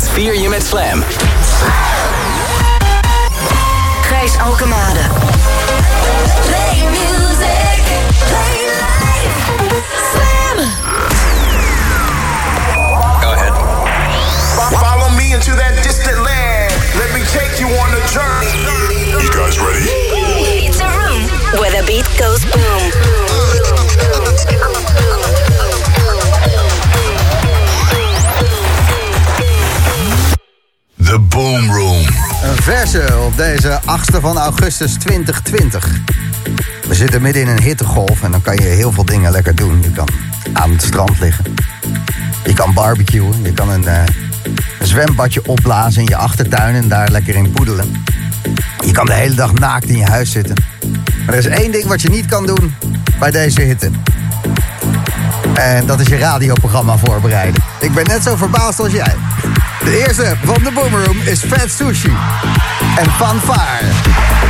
weekend vier je met Slam. Gijs Alkemade. Play music. Play life. Slam. Go ahead. Follow me into that distant land. Let me take you on a journey. You guys ready? It's a room where the beat goes boom. Boom Room. Een verse op deze 8e van augustus 2020. We zitten midden in een hittegolf en dan kan je heel veel dingen lekker doen. Je kan aan het strand liggen. Je kan barbecuen. Je kan een, eh, een zwembadje opblazen in je achtertuin en daar lekker in poedelen. Je kan de hele dag naakt in je huis zitten. Maar er is één ding wat je niet kan doen bij deze hitte. En dat is je radioprogramma voorbereiden. Ik ben net zo verbaasd als jij. De eerste van de Boomroom is Fat Sushi. En Fanfare.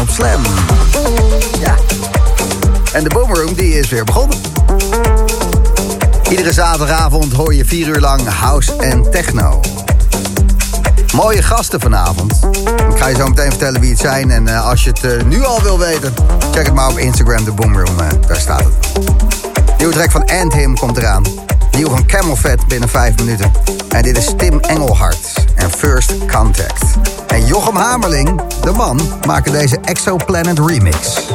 Op Slam. Ja. En de Boomroom die is weer begonnen. Iedere zaterdagavond hoor je vier uur lang house en techno. Mooie gasten vanavond. Ik ga je zo meteen vertellen wie het zijn. En eh, als je het eh, nu al wil weten, check het maar op Instagram, de Boomroom. eh, daar staat het. Nieuwe track van Anthem komt eraan. Nieuw van Camel Fat binnen vijf minuten. En dit is Tim Engelhart en First Contact. Jochem Hamerling, de man, maken deze Exoplanet remix.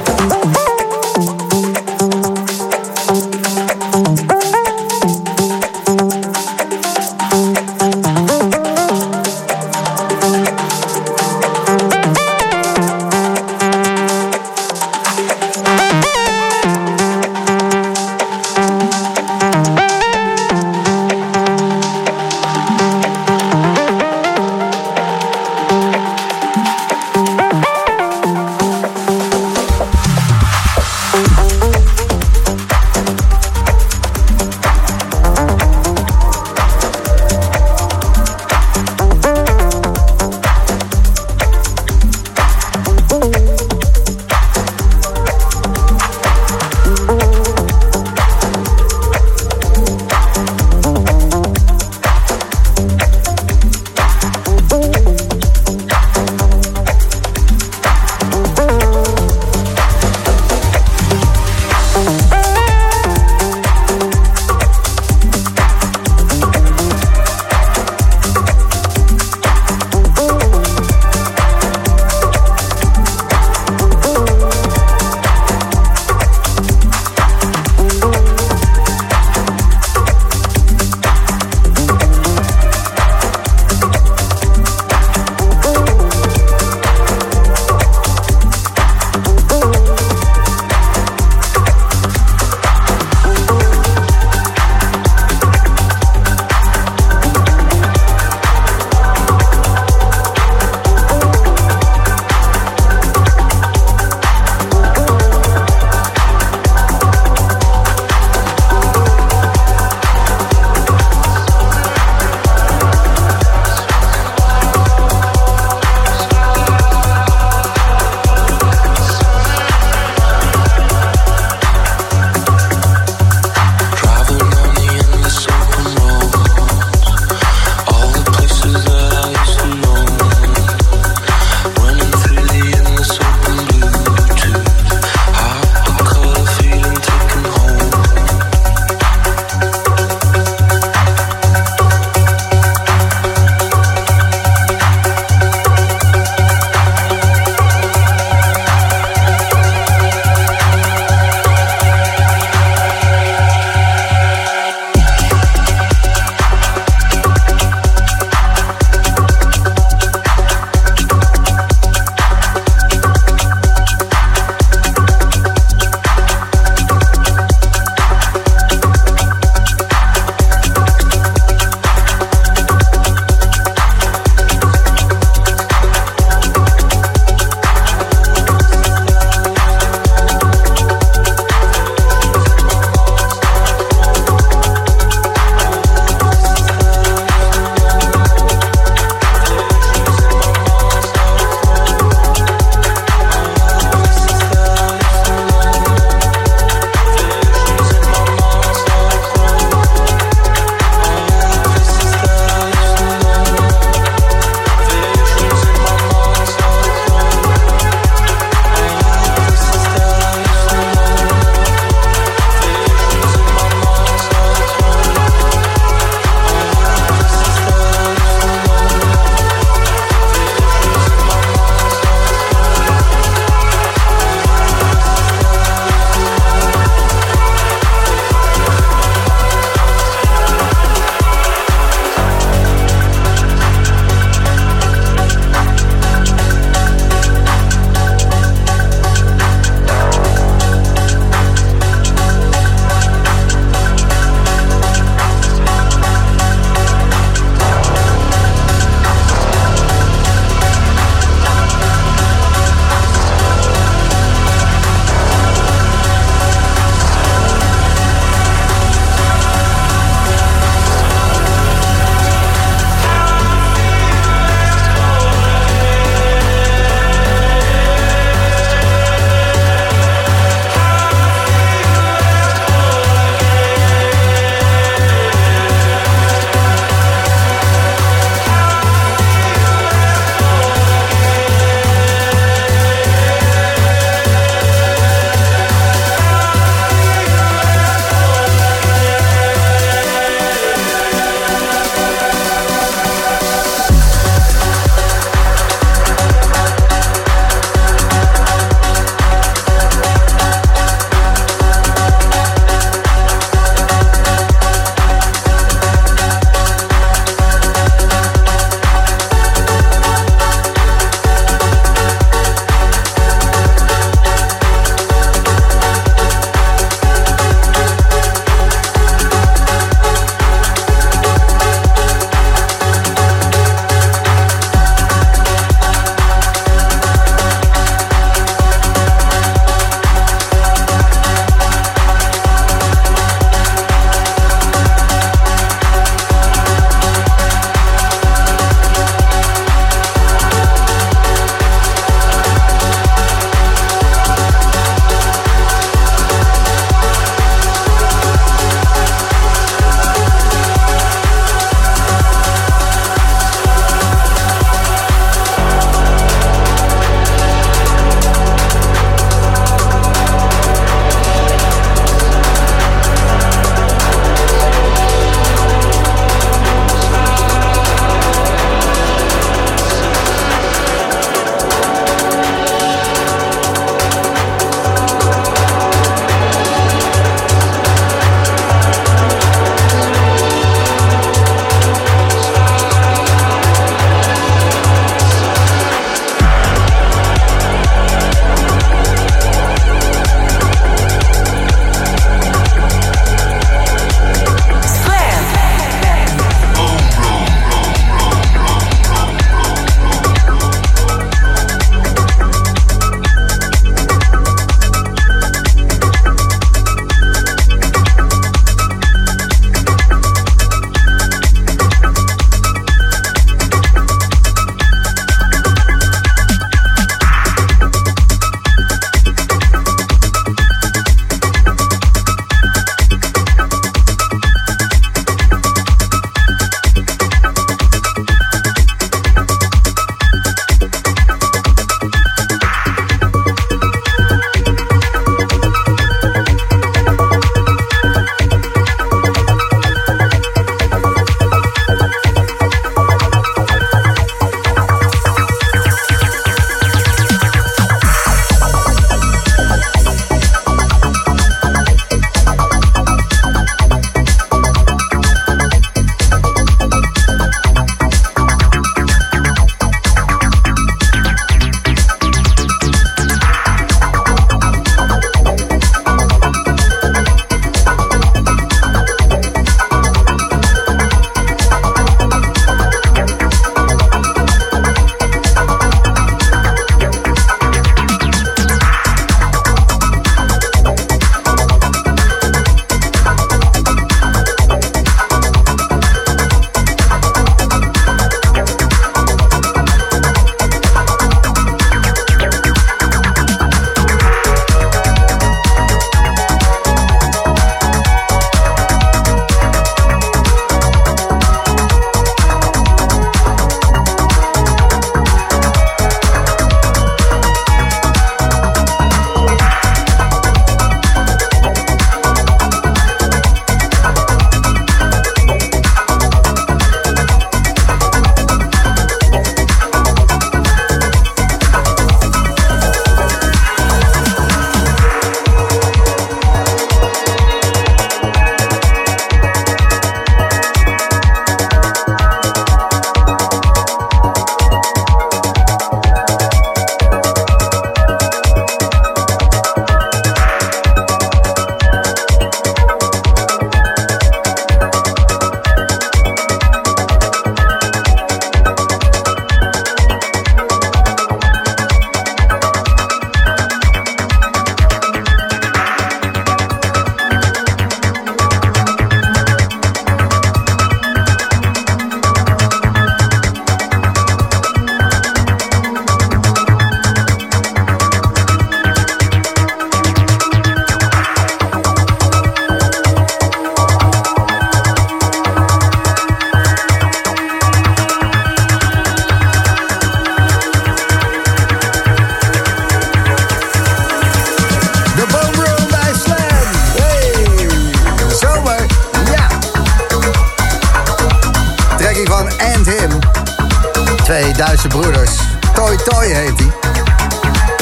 Twee Duitse broeders. Toy Toy heet hij.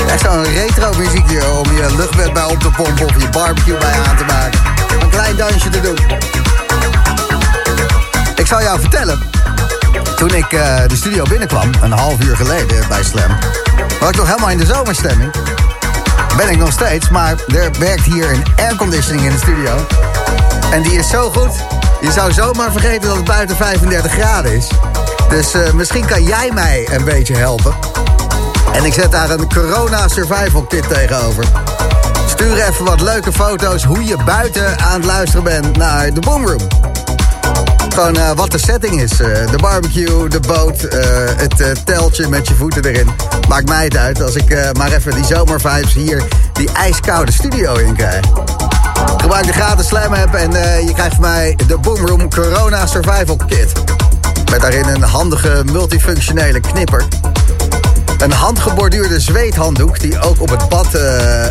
Echt zo'n retro muziekje om je luchtbed bij op te pompen of je barbecue bij aan te maken. Een klein dansje te doen. Ik zal jou vertellen. Toen ik eh, de studio binnenkwam, een half uur geleden bij Slam, was ik nog helemaal in de zomerstemming. Ben ik nog steeds, maar er werkt hier een airconditioning in de studio. En die is zo goed, je zou zomaar vergeten dat het buiten 35 graden is. Dus eh, misschien kan jij mij een beetje helpen. En ik zet daar een corona survival kit tegenover. Stuur even wat leuke foto's hoe je buiten aan het luisteren bent naar de Boomroom. Gewoon eh, wat de setting is. Eh, de barbecue, de boot, het teltje met je voeten erin. Maakt mij het uit als ik maar even die zomervibes hier, die ijskoude studio in krijg. Gebruik de gratis Slam app en je krijgt van mij de Boomroom Corona Survival Kit. Met daarin een handige multifunctionele knipper. Een handgeborduurde zweethanddoek die ook op het bad, eh,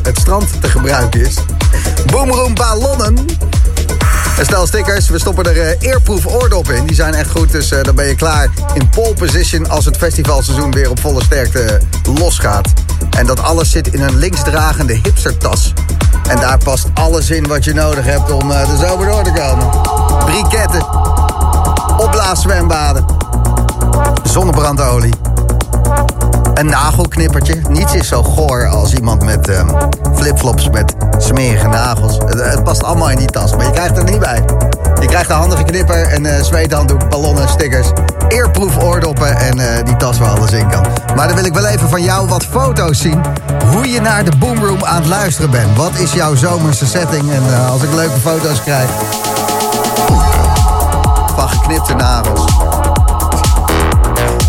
het strand te gebruiken is. Boomroom ballonnen. En stel stickers, we stoppen er eh, eerproef oordop in. Die zijn echt goed, dus eh, dan ben je klaar in pole position... als het festivalseizoen weer op volle sterkte losgaat. En dat alles zit in een linksdragende hipstertas. En daar past alles in wat je nodig hebt om eh, de zomer door te komen. Briketten, opblaaszwembaden, zonnebrandolie... Een nagelknippertje. Niets is zo goor als iemand met ehm, flipflops met smerige nagels. Het past allemaal in die tas, maar je krijgt er niet bij. Je krijgt een handige knipper, een uh, zweethanddoek, ballonnen, stickers, eerproef oordoppen en eh, die tas waar alles in kan. Maar dan wil ik wel even van jou wat foto's zien. Hoe je naar de Boomroom aan het luisteren bent. Wat is jouw zomerse setting? En eh, als ik leuke foto's krijg... Van geknipte nagels.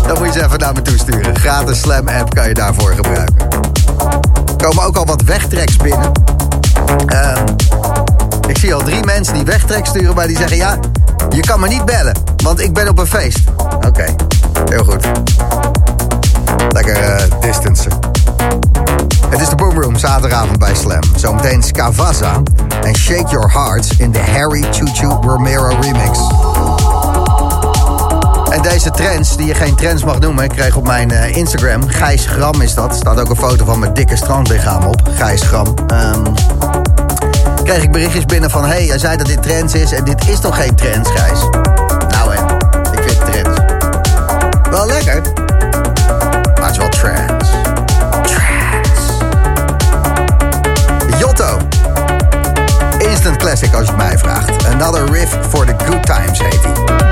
Dan moet je ze even naar me toe sturen. Gratis Slam app kan je daarvoor gebruiken. Er komen ook al wat wegtreks binnen. Ehm, ik zie al drie mensen die wegtrek sturen, maar die zeggen... ja, je kan me niet bellen, want ik ben op een feest. Oké, heel goed. Lekker eh distancen. Het is de Boomroom, zaterdagavond bij Slam. Zometeen Scavaza en Shake Your Hearts in de Harry Choo Romero remix. En deze trends, die je geen trends mag noemen, ik kreeg op mijn eh, Instagram, Gijs Gram is dat. staat ook een foto van mijn dikke strandlichaam op, Gijs Gram. Ehm, kreeg ik berichtjes binnen van, hey, jij zei dat dit trends is en dit is toch geen trends, Gijs? Nou en, ik vind trends. Wel lekker, maar het is wel trends. Trends. Jotto. Instant classic als je het mij vraagt. Another riff for the good times heet hij.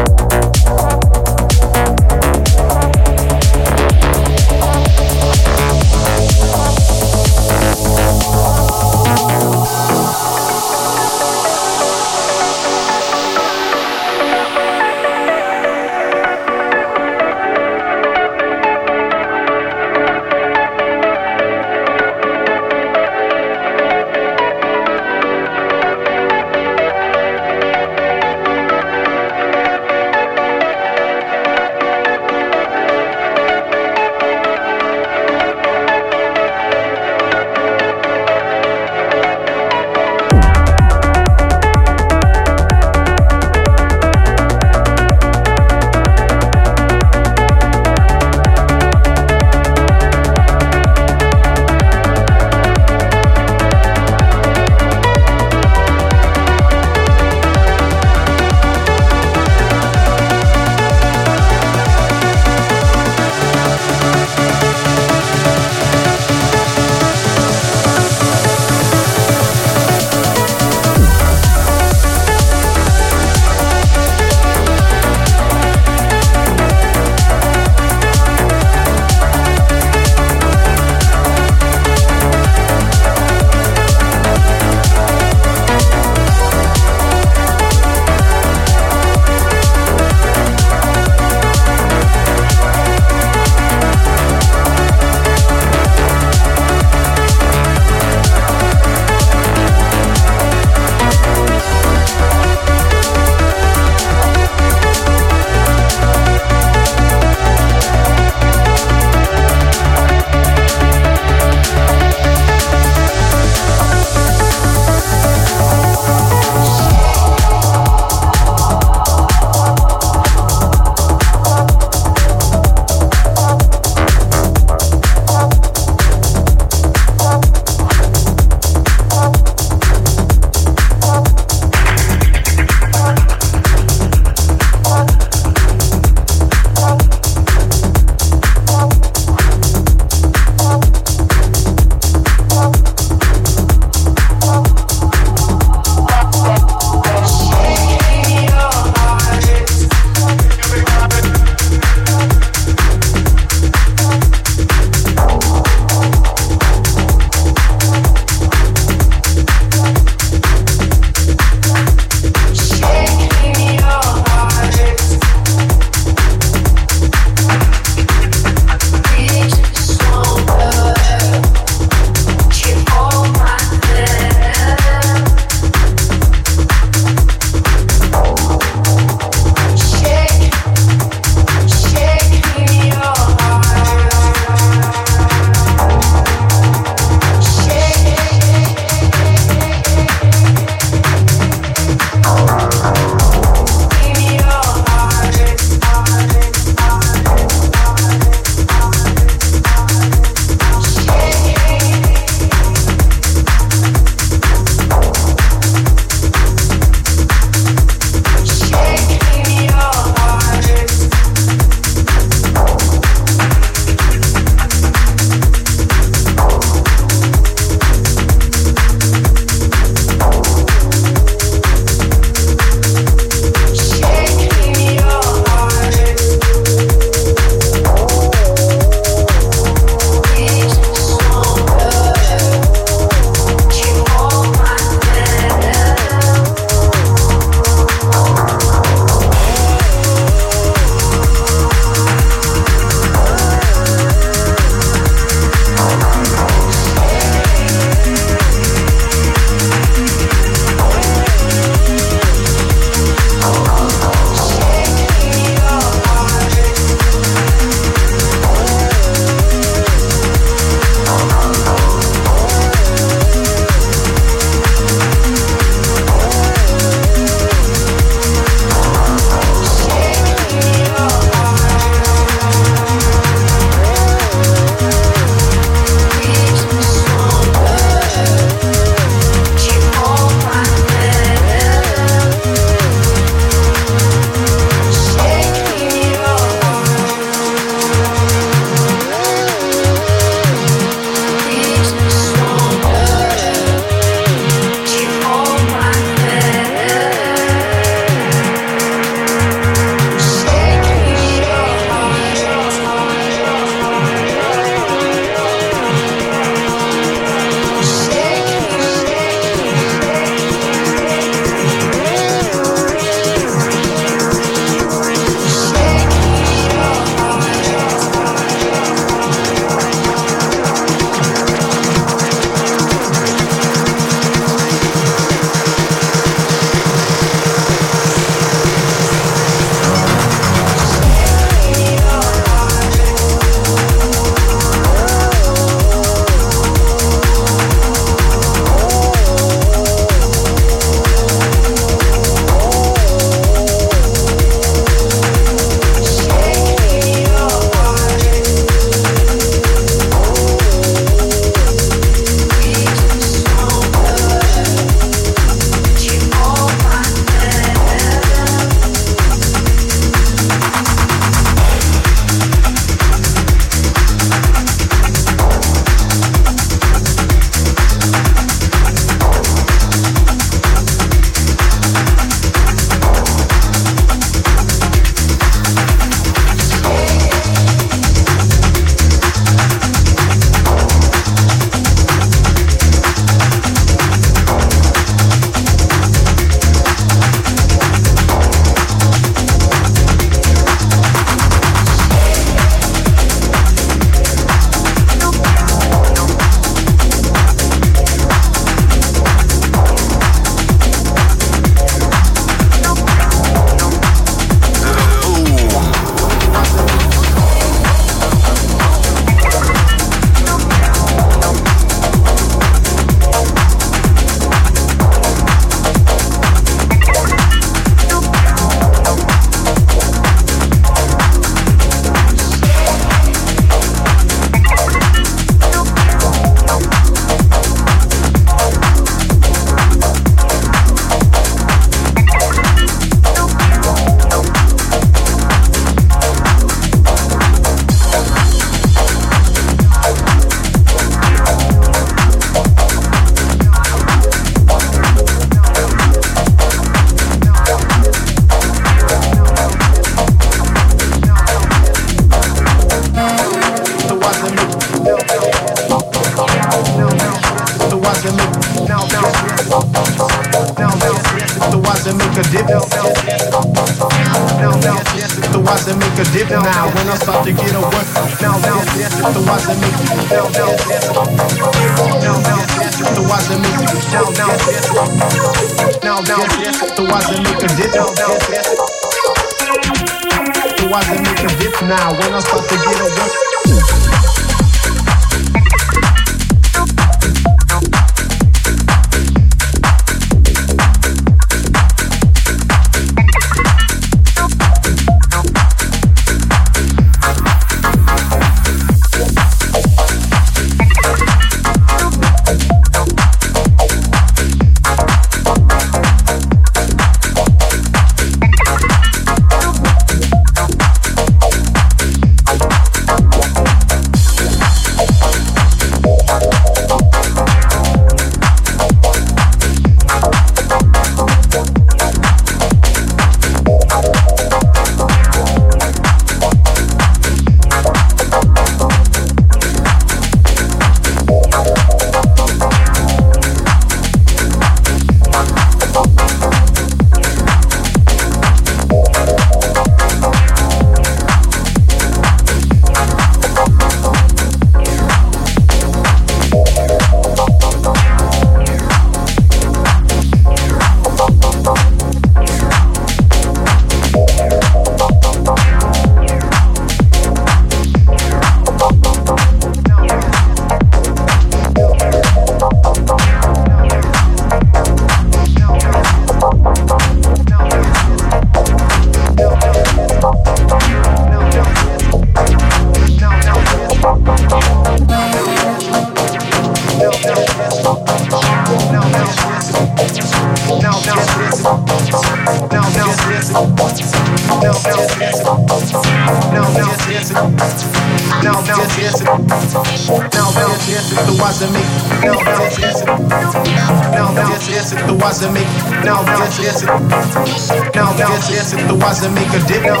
and make a dip now.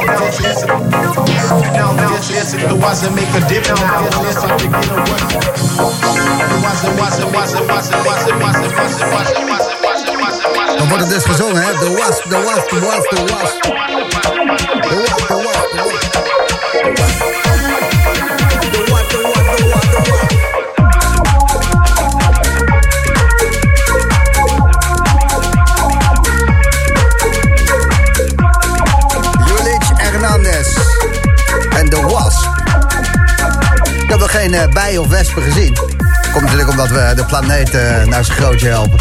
Now distance the wise and make a dip now. Distance I'm beginning what? The wise and wise and wise and wise and wise and wise and wise and wise and wise and wise and wise and wise. Dan wordt het dus gezongen, hè? De was, de was, de was, de was. De was, de was. Of wespen gezien. Komt natuurlijk omdat we de planeet eh, naar zijn grootje helpen.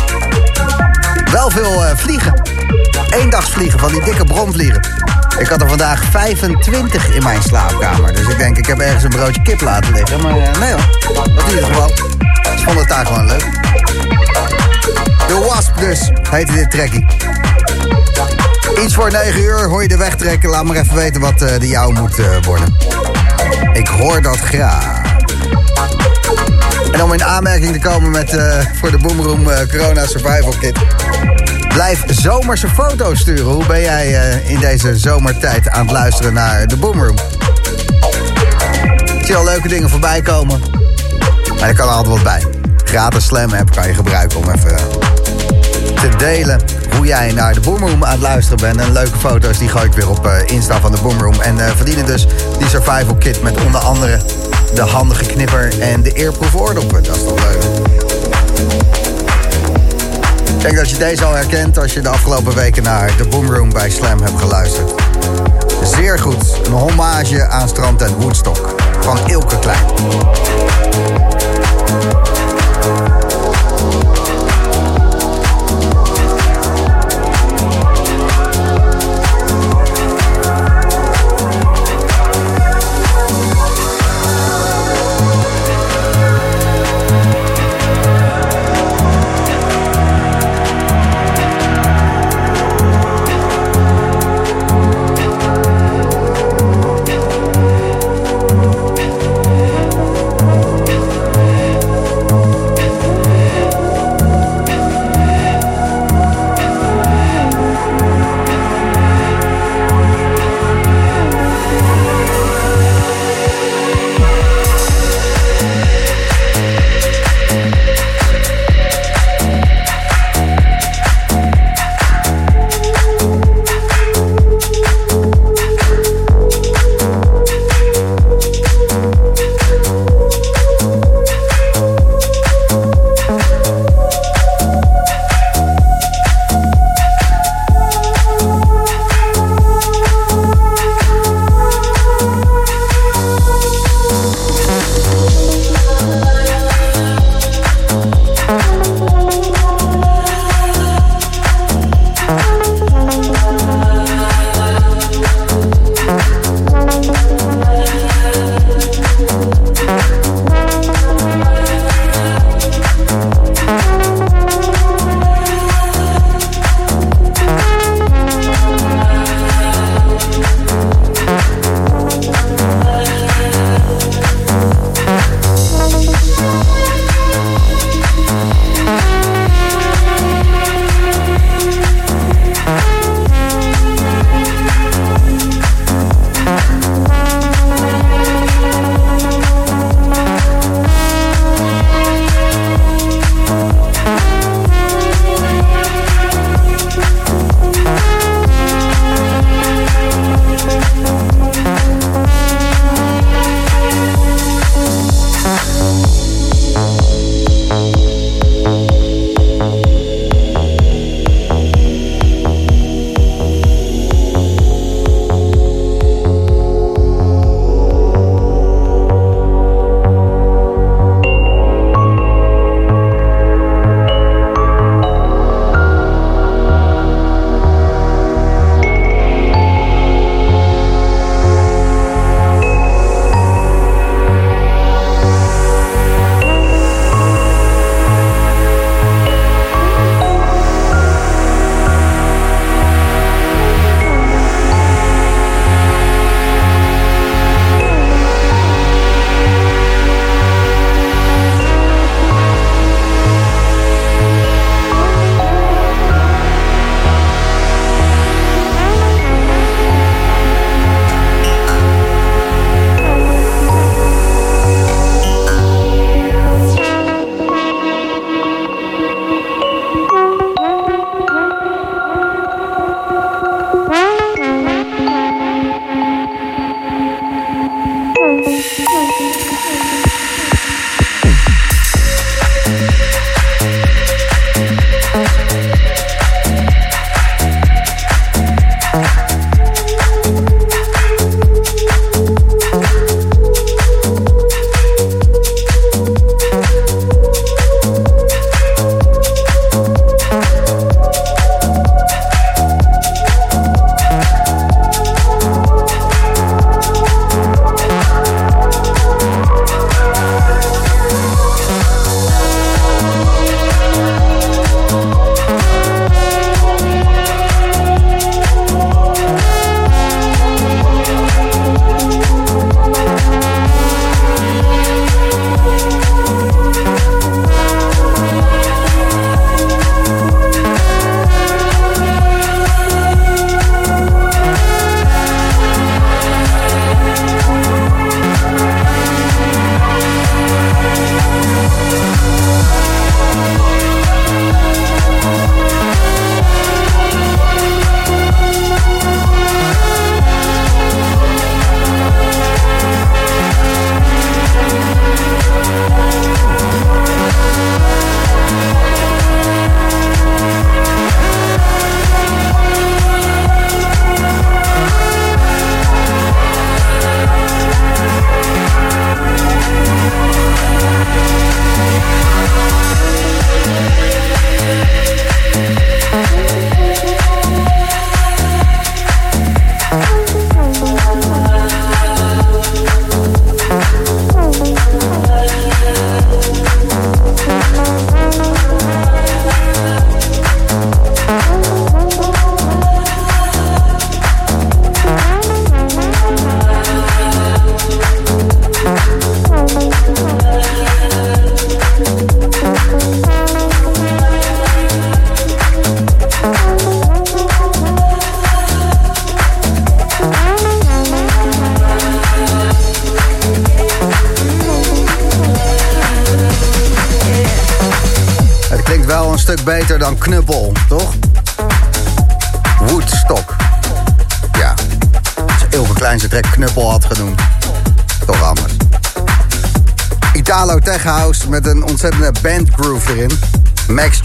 Wel veel eh, vliegen. Van die dikke bromvliegen. Ik had er vandaag 25 in mijn slaapkamer. Dus ik denk, ik heb ergens een broodje kip laten liggen. Maar eh, nee hoor, dat in ieder geval. Ik vond het daar gewoon leuk. De Wasp dus, heette dit trekkie. Iets voor 9 uur hoor je de weg trekken. Laat maar even weten wat de jou moet worden. Ik hoor dat graag. En om in aanmerking te komen met eh, voor de Boomroom eh, Corona Survival Kit. Blijf zomerse foto's sturen. Hoe ben jij eh, in deze zomertijd aan het luisteren naar de Boomroom? Ik zie al leuke dingen voorbij komen. Maar er kan altijd wat bij. Gratis Slam app kan je gebruiken om even te delen hoe jij naar de Boomroom aan het luisteren bent. En leuke foto's die gooi ik weer op Insta van de Boomroom. En verdienen dus die survival kit met onder andere de handige knipper en de eerproef oordoppen. Dat is toch leuk? Ik denk dat je deze al herkent als je de afgelopen weken naar de Boomroom bij Slam hebt geluisterd. Zeer goed. Een hommage aan Strand en Woodstock van Ilke Klein.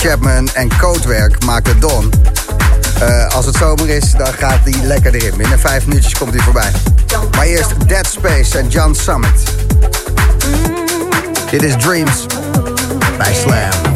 Chapman en Kootwerk maken Don. Eh, als het zomer is, dan gaat die lekker erin. Binnen vijf minuutjes komt hij voorbij. Maar eerst Dead Space en John Summit. Dit is Dreams bij Slam.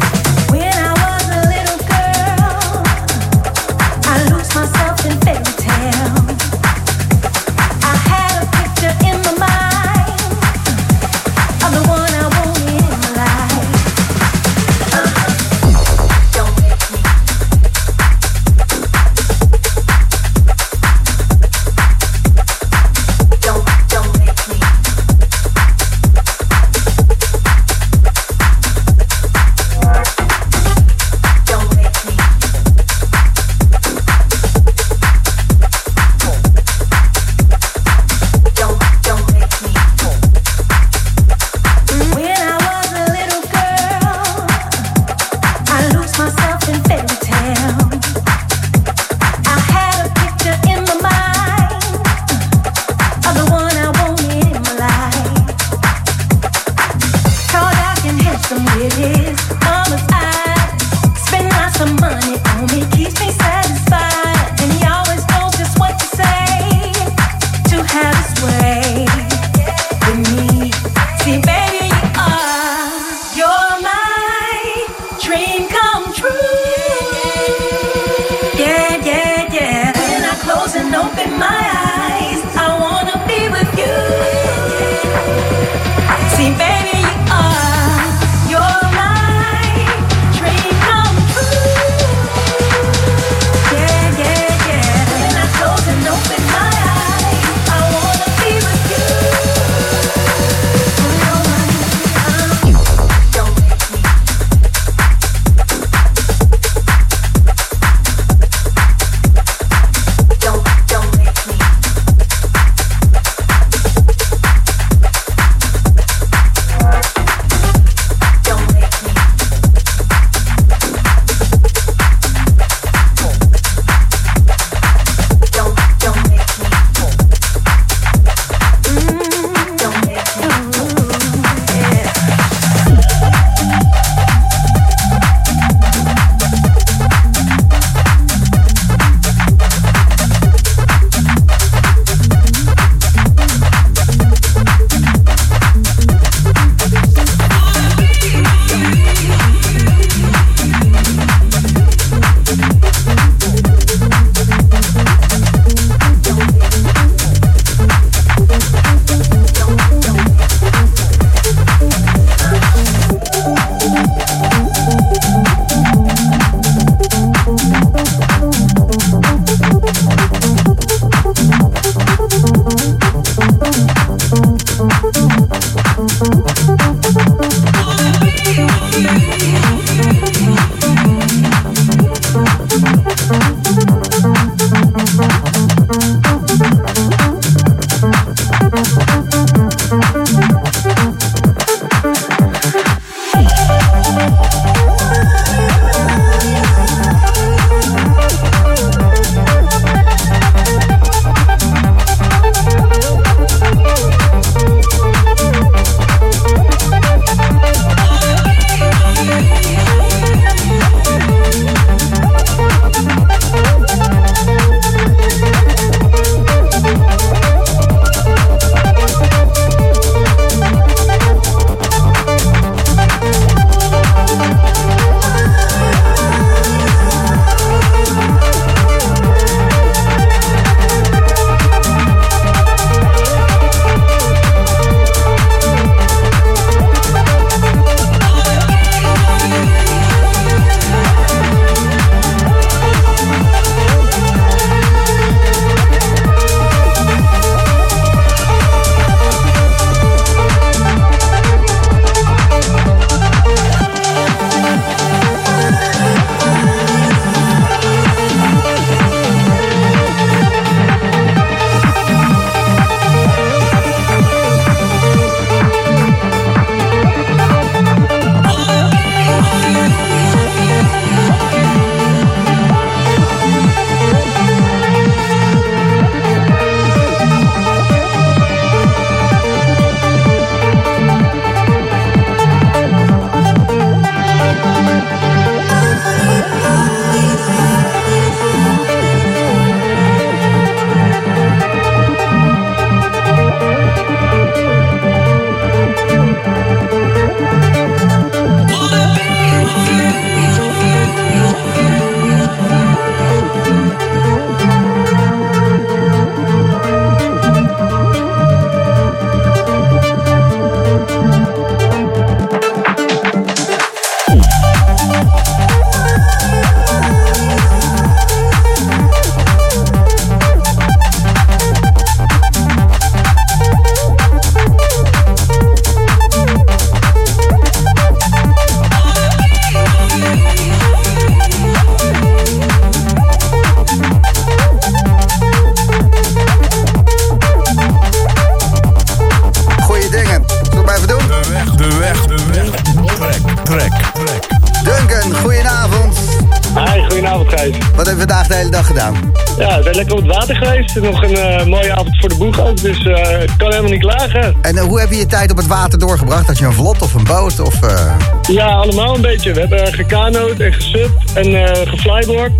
En eh, hoe heb je je tijd op het water doorgebracht? Had je een vlot of een boot? Of, eh, Ja, allemaal een beetje. We hebben gekanoot en gesubt en eh geflyboard.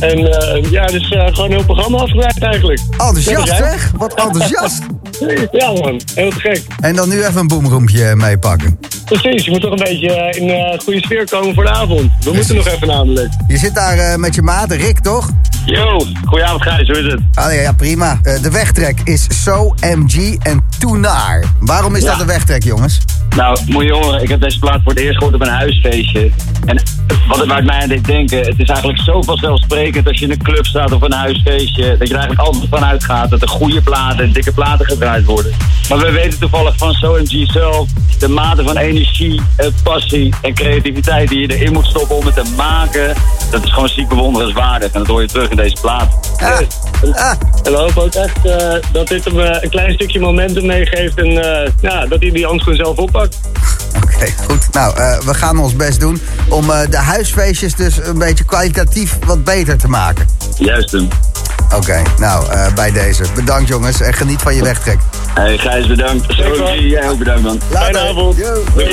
En ja, dus gewoon een heel programma afgewerkt eigenlijk. Enthousiast zeg, wat enthousiast. Ja man, heel te gek. En dan nu even een boomroempje meepakken. Precies, je moet toch een beetje in een goede sfeer komen voor de avond. We moeten nog even namelijk. Je zit daar met je maat, Rick, toch? Yo, goedenavond Gijs, hoe is het? Ah, ja, ja, prima. De wegtrek is So MG en Toenaar. Waarom is Ja. dat een wegtrek, jongens? Nou, moet je horen, ik heb deze plaat voor het eerst gehoord op een huisfeestje. En wat het waar het mij aan deed denken, het is eigenlijk zo vanzelfsprekend als je in een club staat of een huisfeestje, dat je er eigenlijk altijd van uitgaat dat er goede platen en dikke platen gedraaid worden. Maar we weten toevallig van SoMG zelf de mate van energie, eh, passie en creativiteit die je erin moet stoppen om het te maken. Dat is gewoon ziek bewonderenswaardig en dat hoor je terug in deze plaat. Ah, ah. En we hopen ook echt eh, dat dit hem eh, een klein stukje momentum meegeeft en eh, ja, dat hij die handschoen zelf oppakt. Oké, goed. Nou, eh, we gaan ons best doen om eh, de huisfeestjes dus een beetje kwalitatief wat beter te maken. Juist hem. Oké, nou, eh, bij deze. Bedankt jongens en geniet van je wegtrek. Hey Gijs, bedankt. SoMG, jij ook bedankt man. Fijne avond. Yo. Doei,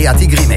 in de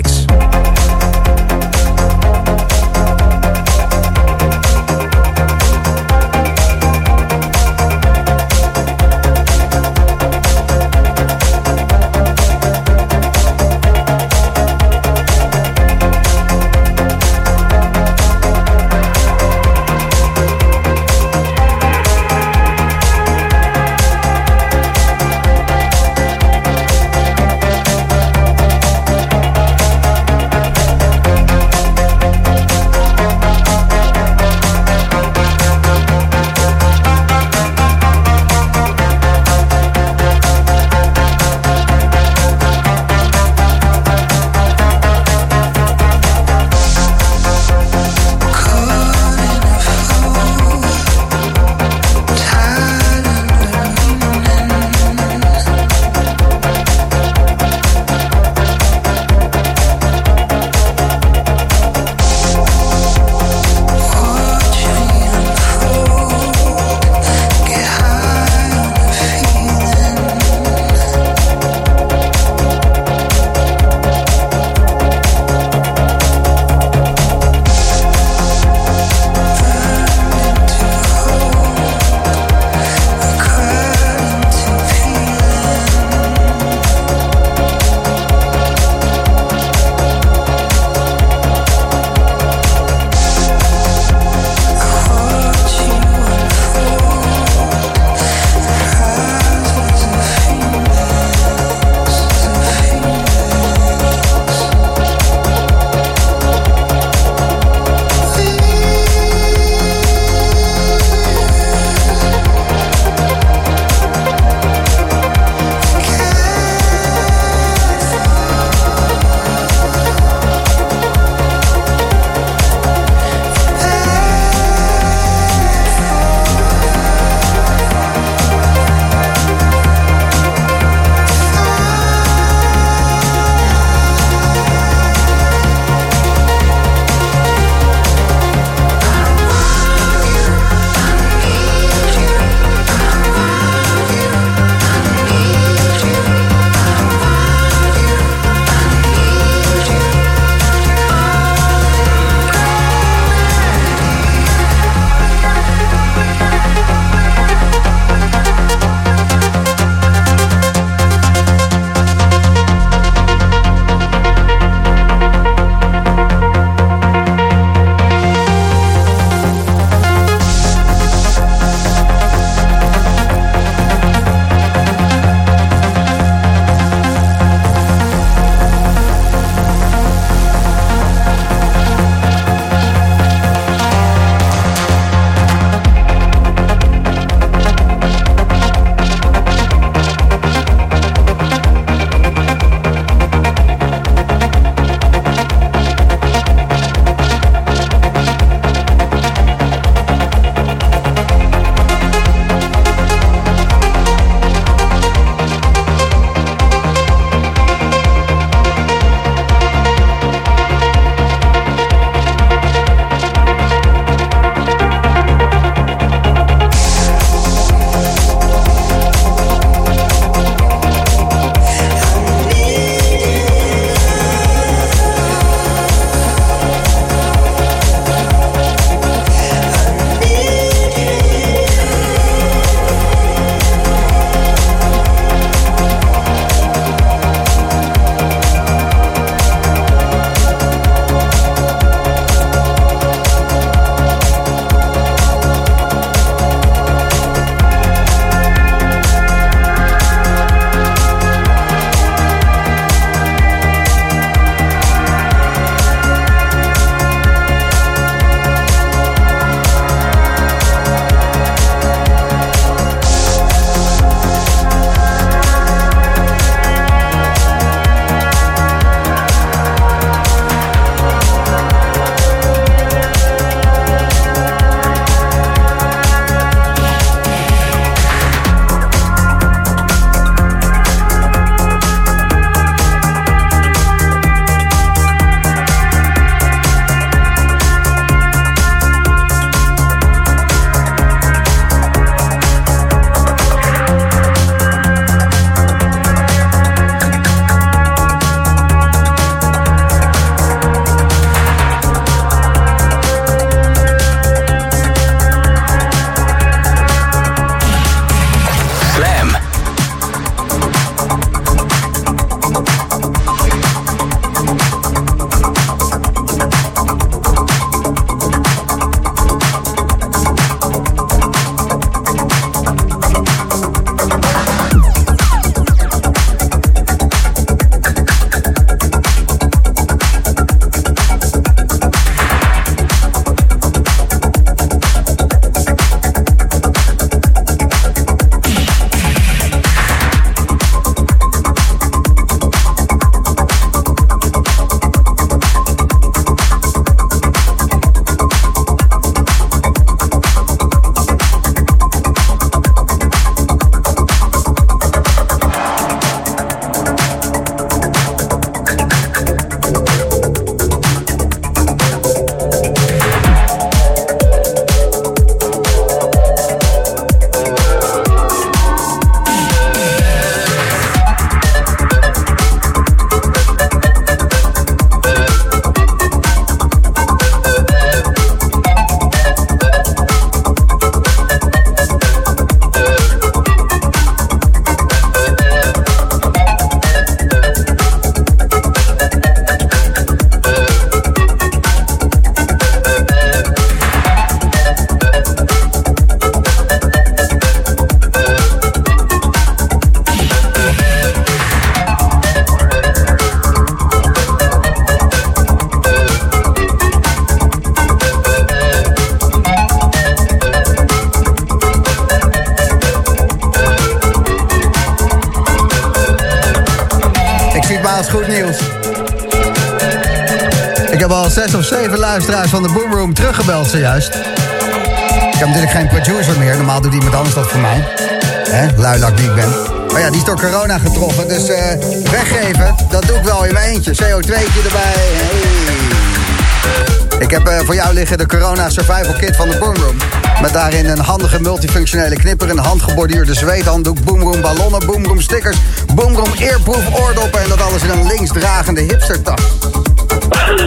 de Corona Survival Kit van de Boomroom. Met daarin een handige multifunctionele knipper, een handgeborduurde zweethanddoek, Boomroom ballonnen, Boomroom stickers, Boomroom earproof oordoppen en dat alles in een linksdragende hipstertas.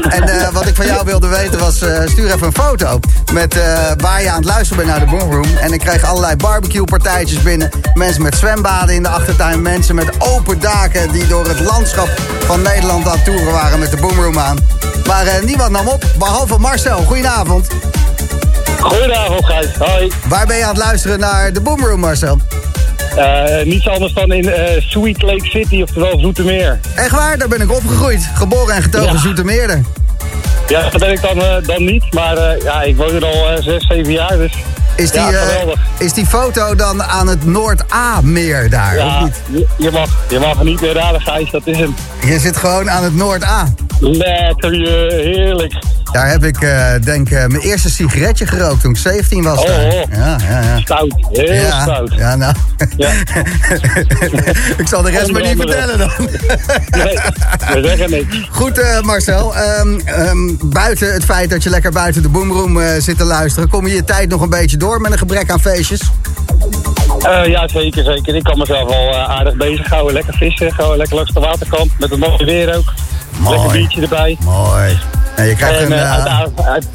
En eh, wat ik van jou wilde weten was, eh, stuur even een foto met eh, waar je aan het luisteren bent naar de Boomroom. En ik kreeg allerlei barbecue partijtjes binnen. Mensen met zwembaden in de achtertuin, mensen met open daken die door het landschap van Nederland aan het toeren waren met de Boomroom aan. Maar eh, niemand nam op, behalve Marcel. Goedenavond. Goedenavond, Gijs. Hoi. Waar ben je aan het luisteren naar de Boomroom, Marcel? Eh, niets anders dan in eh, Sweet Lake City, oftewel Zoetermeer. Echt waar, daar ben ik opgegroeid. Geboren en getogen Ja. Zoetermeerder. Ja, dat ben ik dan, dan niet, maar ja, ik woon er al zes, zeven jaar, dus Is die, ja, is die foto dan aan het Noord-A-meer daar, of Ja, niet? je, je mag, je mag niet meer raden, Gijs, dat is hem. Je zit gewoon aan het Noord-A. Lekker, je, heerlijk. Daar heb ik, eh, denk ik, mijn eerste sigaretje gerookt toen ik 17 was. Oh, oh. Ja, ja, ja. Stout, heel ja, stout. Ja, nou. Ja. ik zal de rest maar niet vertellen dan. Nee, we zeggen niks. Goed, eh, Marcel. Ehm, ehm, buiten het feit dat je lekker buiten de boomroom eh, zit te luisteren... kom je je tijd nog een beetje door met een gebrek aan feestjes? Eh, ja, zeker, zeker. Ik kan mezelf al eh, aardig bezighouden. Lekker vissen, gewoon lekker langs de waterkant. Met een mooi weer ook. Mooi. Lekker biertje erbij. Mooi. En je krijgt En een... eh, eh, uit-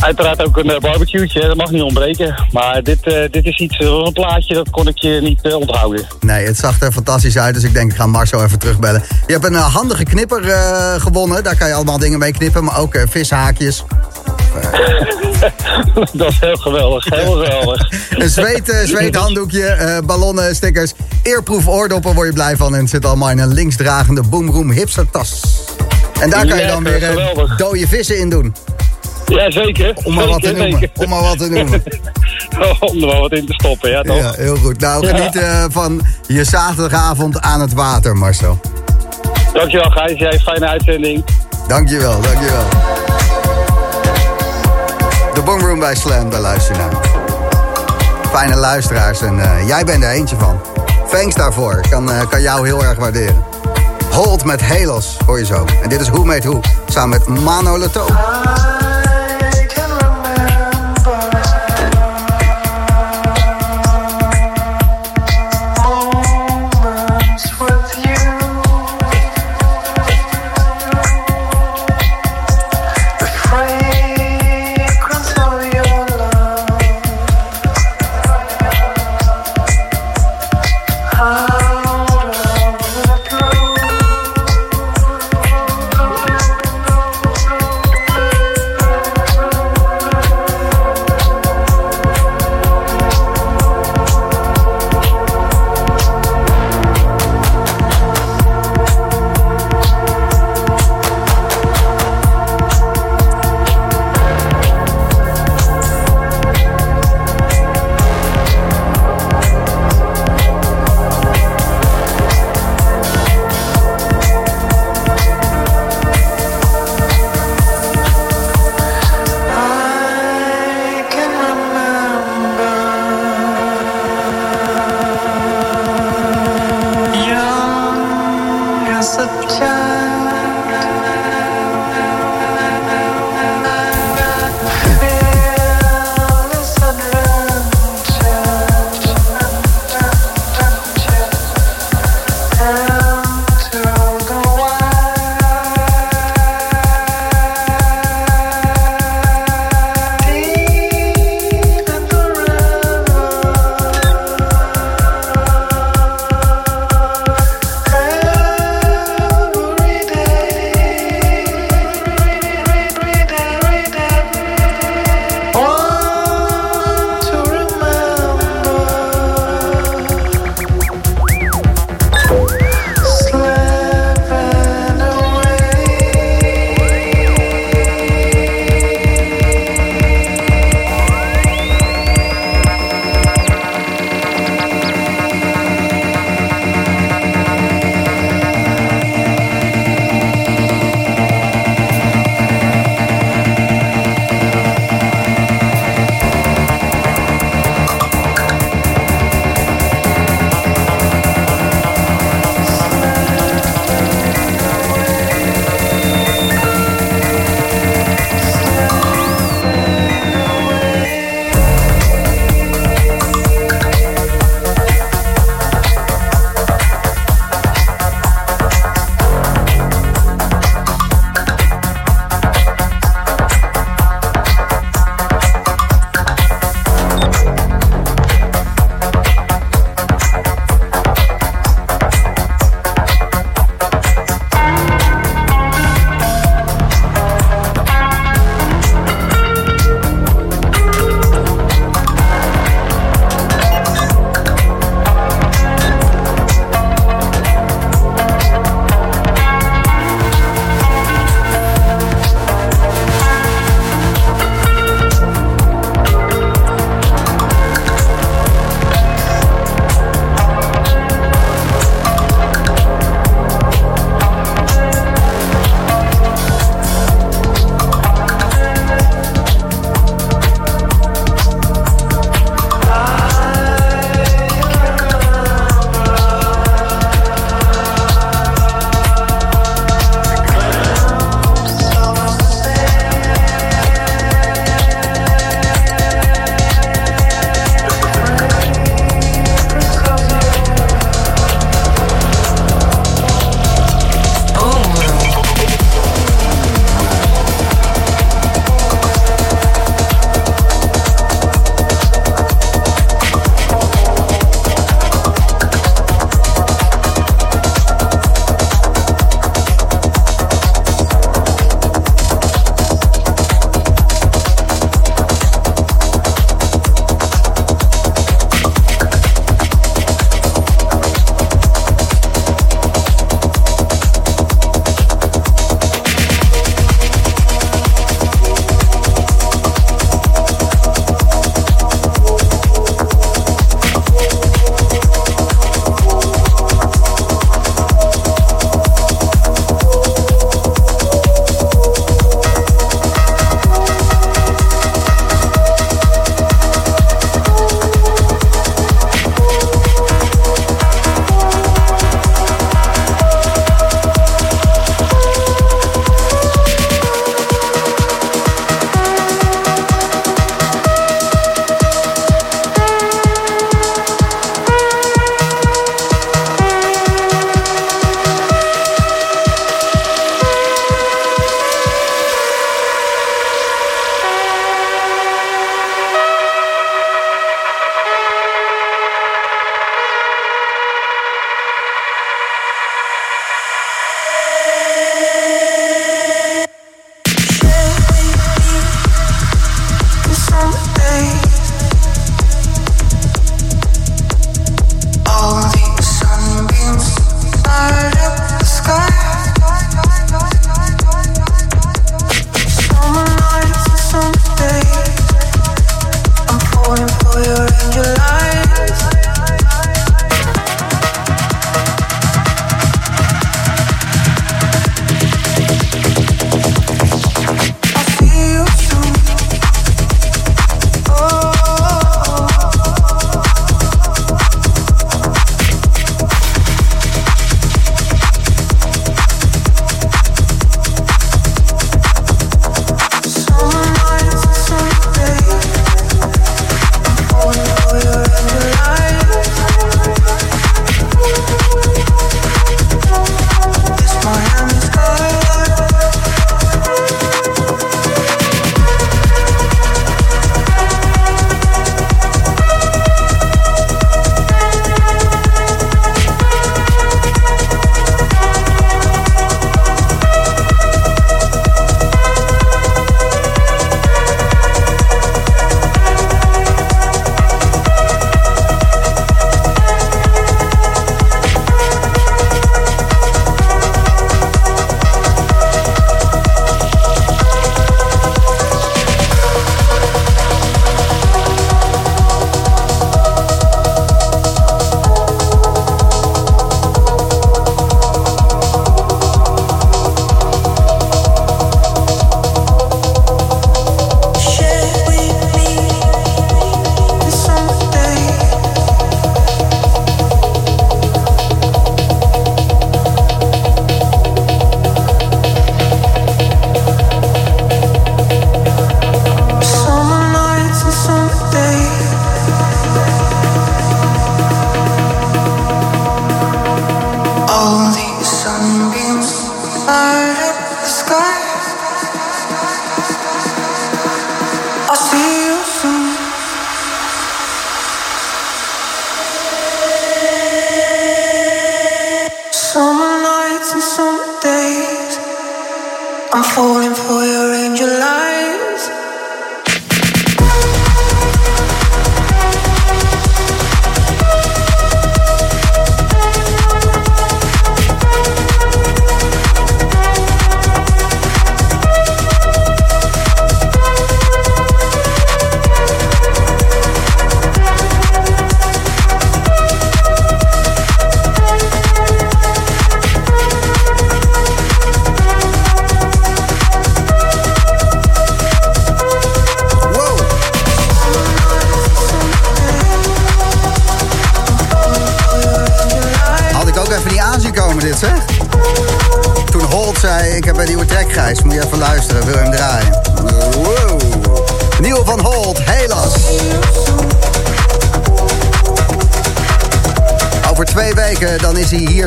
uiteraard ook een uh, barbecue'tje, dat mag niet ontbreken. Maar dit, eh, dit is iets, eh, een plaatje, dat kon ik je niet eh, onthouden. Nee, het zag er fantastisch uit, dus ik denk ik ga Marcel even terugbellen. Je hebt een eh, handige knipper eh, gewonnen. Daar kan je allemaal dingen mee knippen, maar ook eh, vishaakjes. dat is heel geweldig, heel geweldig. Een zweet, eh, zweethanddoekje, eh, ballonnen, stickers, eerproef oordoppen word je blij van. En het zit allemaal in een linksdragende boomroom hipstertas. En daar kan je dan weer eh, dode vissen in doen. Ja, zeker. Om maar wat te zeker, noemen. zeker. Om maar wat te noemen. Om er wel wat in te stoppen, ja toch? Ja, heel goed. Nou, geniet eh, van je zaterdagavond aan het water, Marcel. Dankjewel Gijs, jij fijne uitzending. Dankjewel, dankjewel. De Boomroom bij Slam, daar luister je naar. Fijne luisteraars en eh, jij bent er eentje van. Thanks daarvoor, Ik kan, eh, kan jou heel erg waarderen. Hold met Halos, hoor je zo. En dit is Who Made Who, samen met Mano Leto.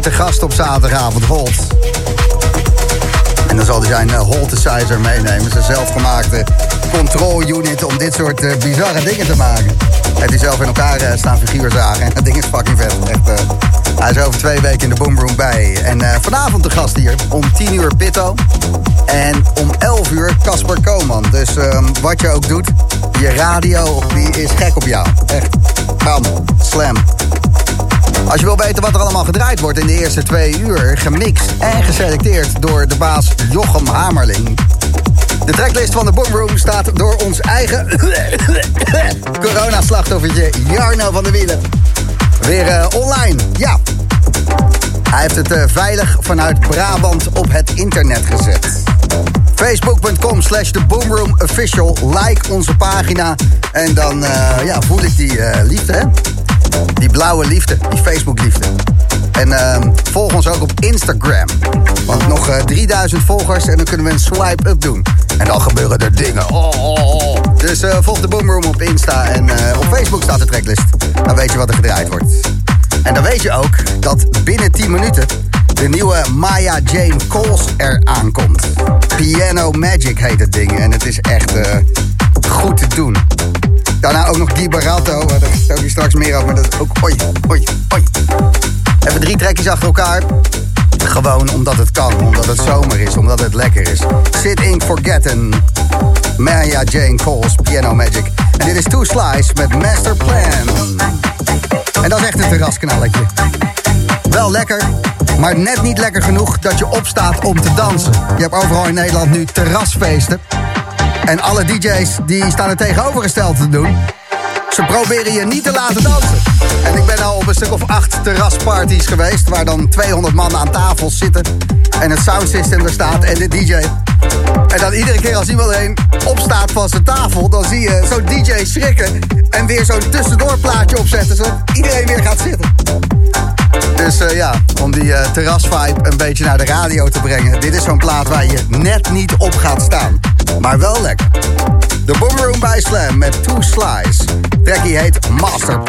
Te gast op zaterdagavond, Holt. En dan zal hij zijn uh, Holtesizer meenemen. Zijn zelfgemaakte control unit om dit soort eh, bizarre dingen te maken. Heeft hij zelf in elkaar eh, staan figuurzagen. En dat ding is fucking. Echt, eh, hij is over twee weken in de Boomroom bij. En eh, vanavond de gast hier om 10 uur Pitto. En om 11 uur Casper Koman. Dus ehm, wat je ook doet, je radio die is gek op jou. Echt. Bam. Slam. Als je wil weten wat er allemaal gedraaid wordt in de eerste twee uur, gemixt en geselecteerd door de baas Jochem Hamerling. De tracklist van de Boomroom staat door ons eigen coronaslachtoffertje Jarno van der Wielen. Weer eh, online, ja. Hij heeft het eh, veilig vanuit Brabant op het internet gezet. Facebook.com slash The Boomroom Official. Like onze pagina. En dan eh, ja, voel ik die liefde? Die blauwe liefde, die Facebook liefde. En ehm, volg ons ook op Instagram. Want nog eh, 3000 volgers en dan kunnen we een swipe-up doen. En dan gebeuren er dingen. Oh, oh, oh. Dus eh, volg de Boomroom op Insta en eh, op Facebook staat de tracklist. Dan weet je wat er gedraaid wordt. En dan weet je ook dat binnen 10 minuten de nieuwe Maya Jane Coles er aankomt. Piano Magic heet het ding. En het is echt eh, goed te doen. Daarna ook nog Guy Barato. Daar vertel ik straks meer over. Maar dat is ook... Oi, oi, oi. Even drie trekjes achter elkaar. Gewoon omdat het kan, omdat het zomer is, omdat het lekker is. Sit in Forgotten. Maya Jane Coles, Piano Magic. En dit is Two Slice met Master Plan. En dat is echt een terrasknalletje. Wel lekker, maar net niet lekker genoeg dat je opstaat om te dansen. Je hebt overal in Nederland nu terrasfeesten. En alle DJ's die staan het tegenovergestelde te doen. Ze proberen je niet te laten dansen. En ik ben al op een stuk of acht terrasparties geweest... waar dan 200 man aan tafel zitten... en het soundsystem er staat en de DJ. En dan iedere keer als iemand heen opstaat van zijn tafel... dan zie je zo'n DJ schrikken en weer zo'n tussendoorplaatje opzetten... zodat iedereen weer gaat zitten. Dus eh, ja, om die eh, terrasvibe een beetje naar de radio te brengen... dit is zo'n plaat waar je net niet op gaat staan. Maar wel lekker. De Boom Room bij Slam met Two Slice. Trekkie heet Master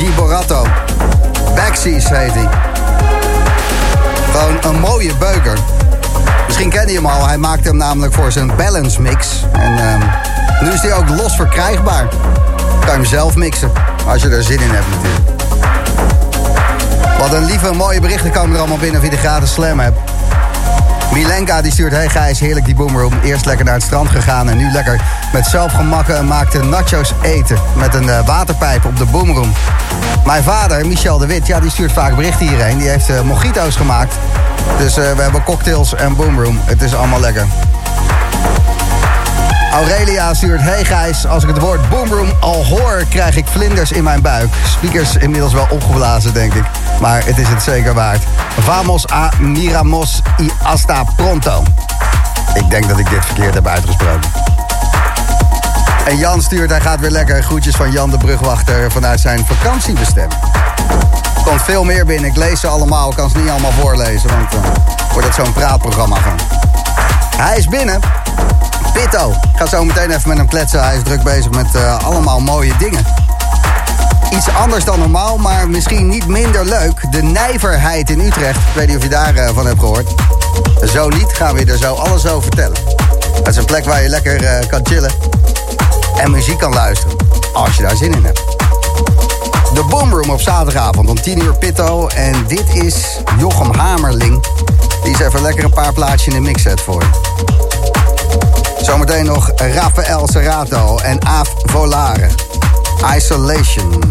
Guy Boratto. Backseas heet hij. Gewoon een mooie beuker. Misschien ken je hem al. Hij maakte hem namelijk voor zijn balance mix. En ehm, nu is hij ook los verkrijgbaar. Kan je hem zelf mixen. Als je er zin in hebt natuurlijk. Wat een lieve mooie berichten komen er allemaal binnen via de gratis slam hebt. Milenka die stuurt, hey Gijs, heerlijk die boomroom. Eerst lekker naar het strand gegaan en nu lekker met zelfgemakken en maakte nachos eten. Met een eh, waterpijp op de boomroom. Mijn vader, Michel de Wit, ja, die stuurt vaak berichten hierheen. Die heeft eh, mojito's gemaakt. Dus eh, we hebben cocktails en boomroom. Het is allemaal lekker. Aurelia stuurt, hey Gijs, als ik het woord boomroom al hoor, krijg ik vlinders in mijn buik. Speakers inmiddels wel opgeblazen, denk ik. Maar het is het zeker waard. Vamos a miramos y hasta pronto. Ik denk dat ik dit verkeerd heb uitgesproken. En Jan stuurt, hij gaat weer lekker. Groetjes van Jan de Brugwachter vanuit zijn vakantiebestemming. Er komt veel meer binnen. Ik lees ze allemaal. Ik kan ze niet allemaal voorlezen, want dan wordt het zo'n praatprogramma van. Hij is binnen. Pitto. Ik ga zo meteen even met hem kletsen. Hij is druk bezig met eh, allemaal mooie dingen. Iets anders dan normaal, maar misschien niet minder leuk. De Nijverheid in Utrecht. Ik weet niet of je daarvan van hebt gehoord. Zo niet, gaan we je er zo alles over vertellen. Het is een plek waar je lekker eh, kan chillen. En muziek kan luisteren. Als je daar zin in hebt. De Boomroom op zaterdagavond om 10 uur Pitto. En dit is Jochem Hamerling. Die is even lekker een paar plaatjes in de mix zet voor je. Zometeen nog Rafael Serrato en Aaf Volare. Isolation.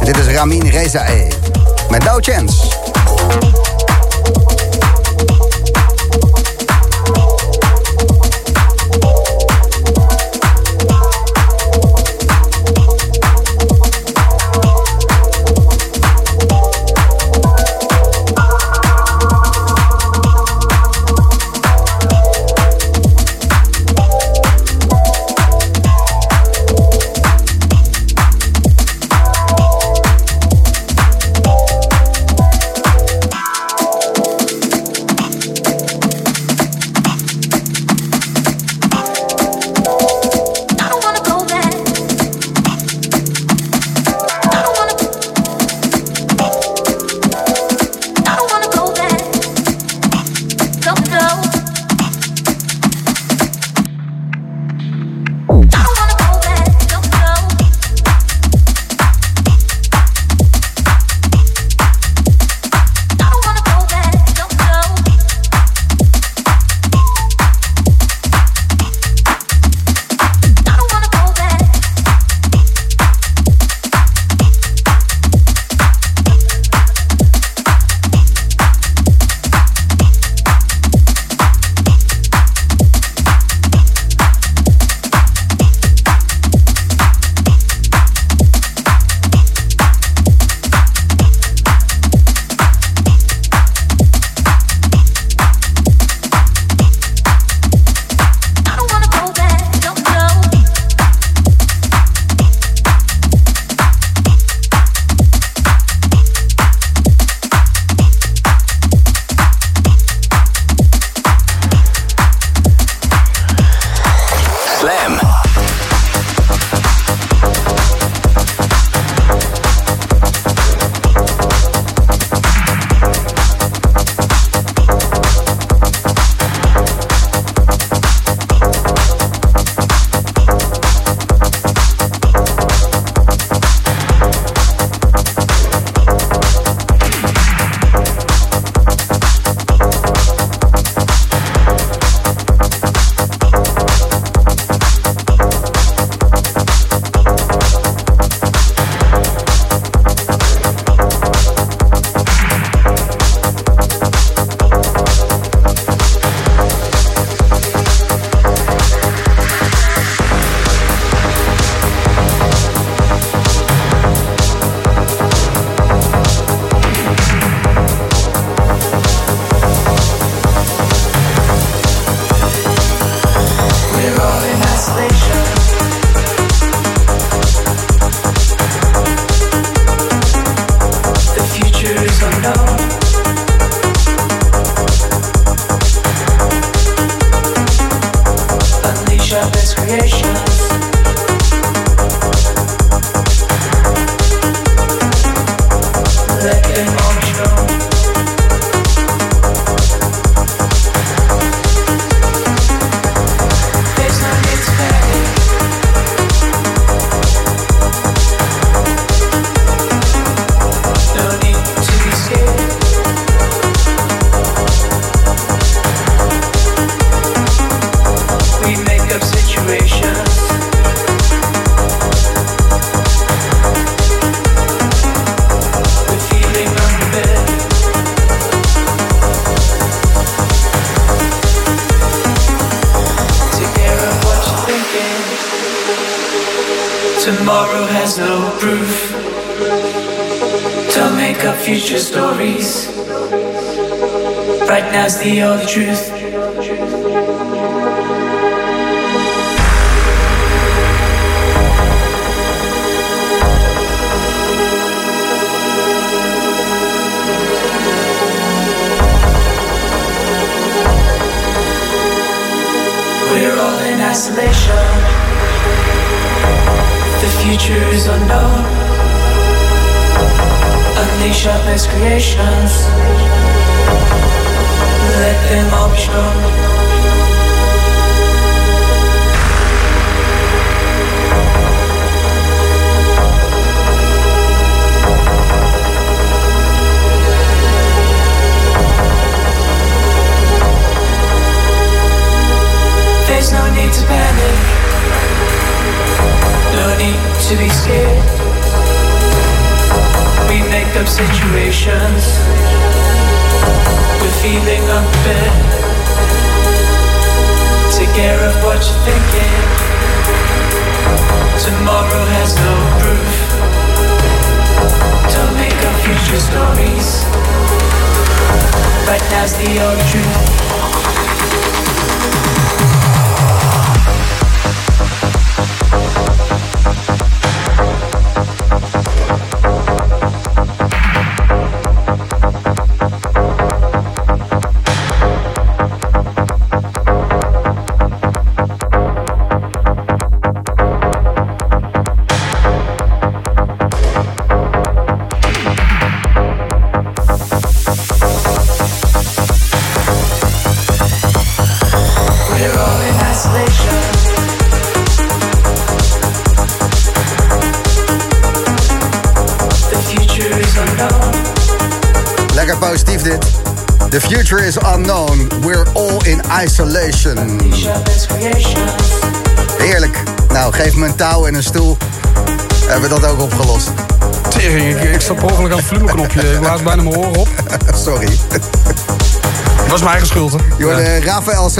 En dit is Ramin Rezae met No Chance.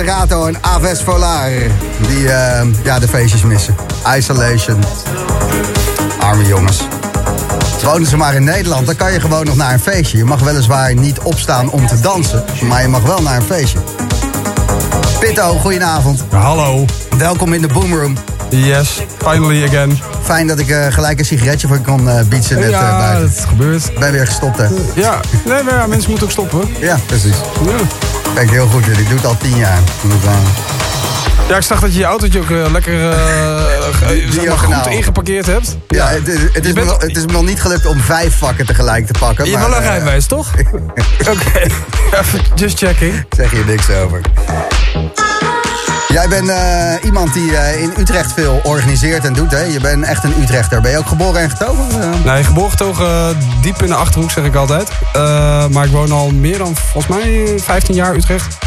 Serrato en Aves Volar. Die eh, ja, de feestjes missen. Isolation. Arme jongens. Wonen ze maar in Nederland, dan kan je gewoon nog naar een feestje. Je mag weliswaar niet opstaan om te dansen, maar je mag wel naar een feestje. Pitto, goedenavond. Hallo. Welkom in de Boomroom. Yes, finally again. Fijn dat ik eh, gelijk een sigaretje voor kon eh bietsen net eh, ja, buiten. het gebeurt. Ben weer gestopt, hè? Ja, nee, maar ja, mensen moeten ook stoppen. Ja, precies. Ja. Kijk, heel goed. Ik doe het al tien jaar. Eh, Ja, ik zag dat je je autootje ook eh, lekker ge- zeg maar, goed ingeparkeerd hebt. Ja, het, is- het, is me, het is me nog niet gelukt om vijf vakken tegelijk te pakken. Je hebt wel een rijbewijs, toch? Oké, even just checking. zeg je niks over. Jij bent eh, iemand die eh, in Utrecht veel organiseert en doet, hè? Je bent echt een Utrechter. Ben je ook geboren en getogen? Eh, Nee, geboren getogen diep in de Achterhoek, zeg ik altijd. Maar ik woon al meer dan, volgens mij, 15 jaar Utrecht.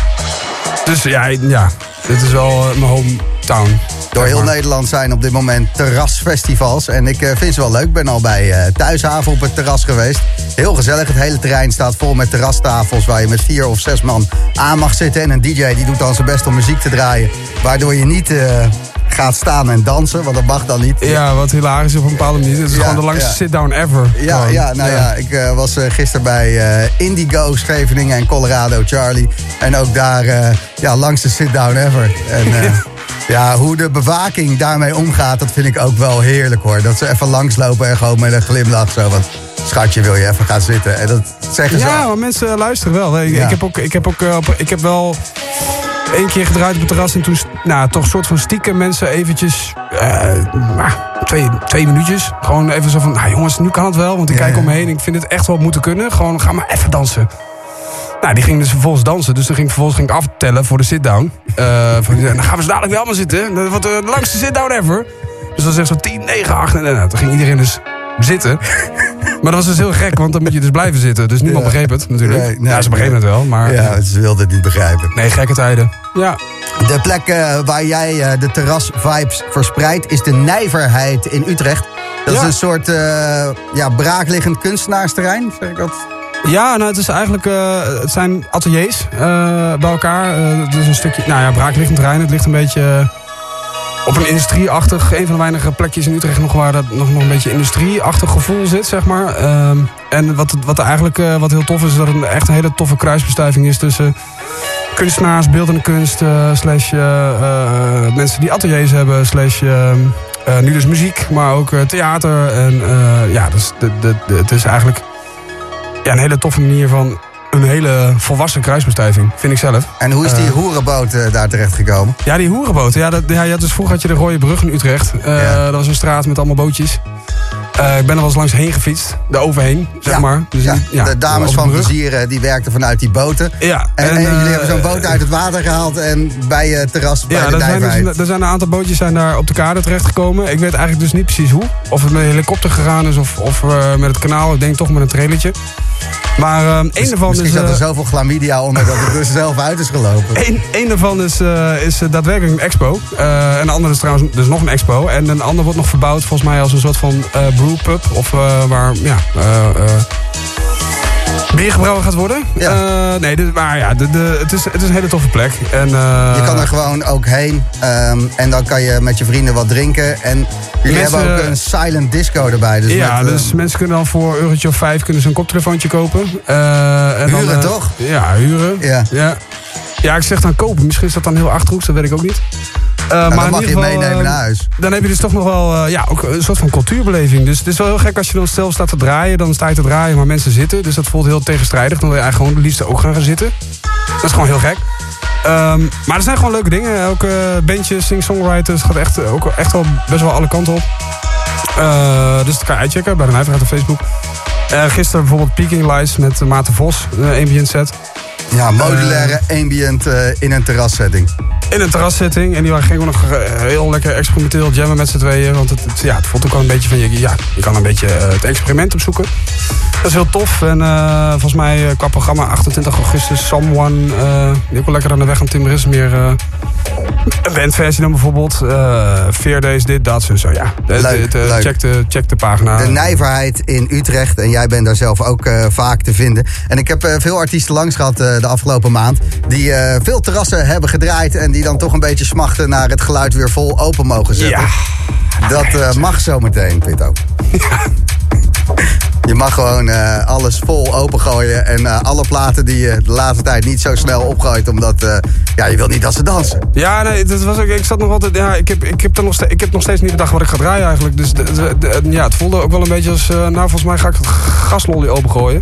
Dus ja, ja dit is wel mijn hometown. Door heel Nederland zijn op dit moment terrasfestivals. En ik vind ze wel leuk. Ik ben al bij Thuishaven op het terras geweest. Heel gezellig. Het hele terrein staat vol met terrastafels... waar je met vier of zes man aan mag zitten. En een DJ die doet dan zijn best om muziek te draaien. Waardoor je niet eh, gaat staan en dansen, want dat mag dan niet. Ja, wat hilarisch is op een bepaalde manier. Het is Ja, gewoon de langste ja. sit-down ever. Ja, Gewoon. ja, nou ja, ik eh, was eh, gisteren bij eh, Indigo, Scheveningen en Colorado Charlie. En ook daar, ja, langste sit-down ever. En ja, hoe de bewaking daarmee omgaat, dat vind ik ook wel heerlijk hoor. Dat ze even langslopen en gewoon met een glimlach zo. Schatje, wil je even gaan zitten? En dat zeggen ze Ja, al. maar mensen luisteren wel. Ik, Ja. ik heb ook, ik heb ook, eh, ik heb wel één keer gedraaid op het terras en toen, nou, toch een soort van stiekem mensen eventjes, eh, nou, twee, twee minuutjes, gewoon even zo van, nou jongens, nu kan het wel, want ik Ja, kijk ja. om me heen, ik vind het echt wel moeten kunnen, gewoon ga maar even dansen. Nou, die ging dus vervolgens dansen. Dus toen ging ik vervolgens ging ik aftellen voor de sit-down. Eh, van, dan gaan we zo dadelijk weer allemaal zitten. Dat wordt de langste sit-down ever. Dus dat is echt zo 10, 9, 8. En toen ging iedereen dus zitten. Maar dat was dus heel gek, want dan moet je dus blijven zitten. Dus niemand Ja. begreep het natuurlijk. Nee, nee, ja, ze begrepen het wel, maar... Ja, ze wilden het niet begrijpen. Nee, gekke tijden. Ja. De plek eh, waar jij eh, de terras-vibes verspreidt is de Nijverheid in Utrecht. Dat Ja. is een soort eh, ja, braakliggend kunstenaarsterrein, zeg ik dat? Ja, nou, het is eigenlijk, het zijn ateliers bij elkaar. Het is een stukje, nou ja, braakliggend terrein. Het ligt een beetje, op een industrieachtig, een van de weinige plekjes in Utrecht nog waar dat nog, nog een beetje industrieachtig gevoel zit, zeg maar. Ehm, en wat, wat eigenlijk eh, wat heel tof is, is dat het echt een hele toffe kruisbestuiving is tussen kunstenaars, beeldende kunst, eh, slash eh, mensen die ateliers hebben, slash nu dus muziek, maar ook theater. En ja, de, de- het is eigenlijk ja, een hele toffe manier van een hele volwassen kruisbestuiving, vind ik zelf. En hoe is die Eh, hoerenboot eh, daar terecht gekomen? ja, die hoerenboot. Ja, dat, ja, dus vroeger had je de Rode Brug in Utrecht. Eh, Dat was een straat met allemaal bootjes. Eh, ik ben er wel eens langs heen gefietst. Daar overheen, zeg Ja, maar. Dus ja, ja, de dames van plezier die werkten vanuit die boten. Ja, En, en en, jullie eh, hebben zo'n boot uit het water gehaald en bij je terras bij Ja, de zijn, dus, er zijn een aantal bootjes zijn daar op de kade terechtgekomen. Ik weet eigenlijk dus niet precies hoe. Of het met een helikopter gegaan is of, of eh, met het kanaal. Ik denk toch met een trailertje. Maar ehm één daarvan Misschien is... zat er eh, zoveel chlamydia onder dat het er zelf uit is gelopen. Eén één daarvan is, eh, is eh, daadwerkelijk een expo. Eh, en de andere is trouwens dus nog een expo. En een ander wordt nog verbouwd volgens mij als een soort van eh brewpub. Of eh, waar, ja... eh, eh, bier gebrouwen gaat worden. Eh, nee, dit- maar ja, de, de, het, is, het is een hele toffe plek. En, eh, Je kan er gewoon ook heen ehm, en dan kan je met je vrienden wat drinken. En jullie Mensen- hebben ook een silent disco erbij. Dus ja, met, eh, dus mensen kunnen dan voor een eurotje of vijf kunnen ze een koptelefoontje kopen. Eh, en Huren, dan, eh, toch? Ja, huren. Ja. ja. Ja, ik zeg dan kopen. Misschien is dat dan heel achterhoeks, dat weet ik ook niet. Eh, dan in mag ieder je geval, meenemen eh, naar huis. Dan heb je dus toch nog wel eh, ja, ook een soort van cultuurbeleving. Dus het is wel heel gek als je dan stel staat te draaien. Dan sta je te draaien, maar mensen zitten. Dus dat voelt heel tegenstrijdig. Dan wil je eigenlijk gewoon het liefst ook gaan gaan zitten. Dat is gewoon heel gek. Ehm, maar er zijn gewoon leuke dingen. Elke bandje, sing-songwriters gaat echt, eh, ook echt wel best wel alle kanten op. Eh, dus dat kan je uitchecken bij de Nijverheid op Facebook. Eh, gisteren bijvoorbeeld Peking Lights met Maarten Vos, een ambient set. Ja, modulaire ambient eh, in een terrassetting. In een terrassetting. En die gingen ook nog eh, heel lekker experimenteel jammen met z'n tweeën. Want het, het- ja, het voelt ook wel een beetje van... Je, ja, je kan een beetje eh, het experiment opzoeken. Dat is heel tof. En eh, volgens mij eh, qua programma 28 augustus... Someone, eh, die ook wel lekker aan de weg aan timmeren is. Meer eh, een bandversie dan bijvoorbeeld. eh Fear Days, dit, dat, zo. zo ja. Leuk, de- de- leuk. Check, de, check de pagina. De Nijverheid in Utrecht. En jij bent daar zelf ook eh, vaak te vinden. En ik heb eh, veel artiesten langs gehad eh, de afgelopen maand. Die eh, veel terrassen hebben gedraaid. En die dan toch een beetje smachten naar het geluid weer vol open mogen zetten. Ja. Dat eh, mag zometeen, Pitto. Je mag gewoon eh, alles vol opengooien. En eh, alle platen die je de laatste tijd niet zo snel opgooit. Omdat eh, ja, je wil niet dat ze dansen. Ja, nee, dat was ook, ik zat nog altijd. Ja, ik heb, ik, heb nog steeds, ik heb nog steeds niet bedacht wat ik ga draaien eigenlijk. Dus de- de- de- ja, het voelde ook wel een beetje als. eh, nou, volgens mij ga ik het gaslolly opengooien.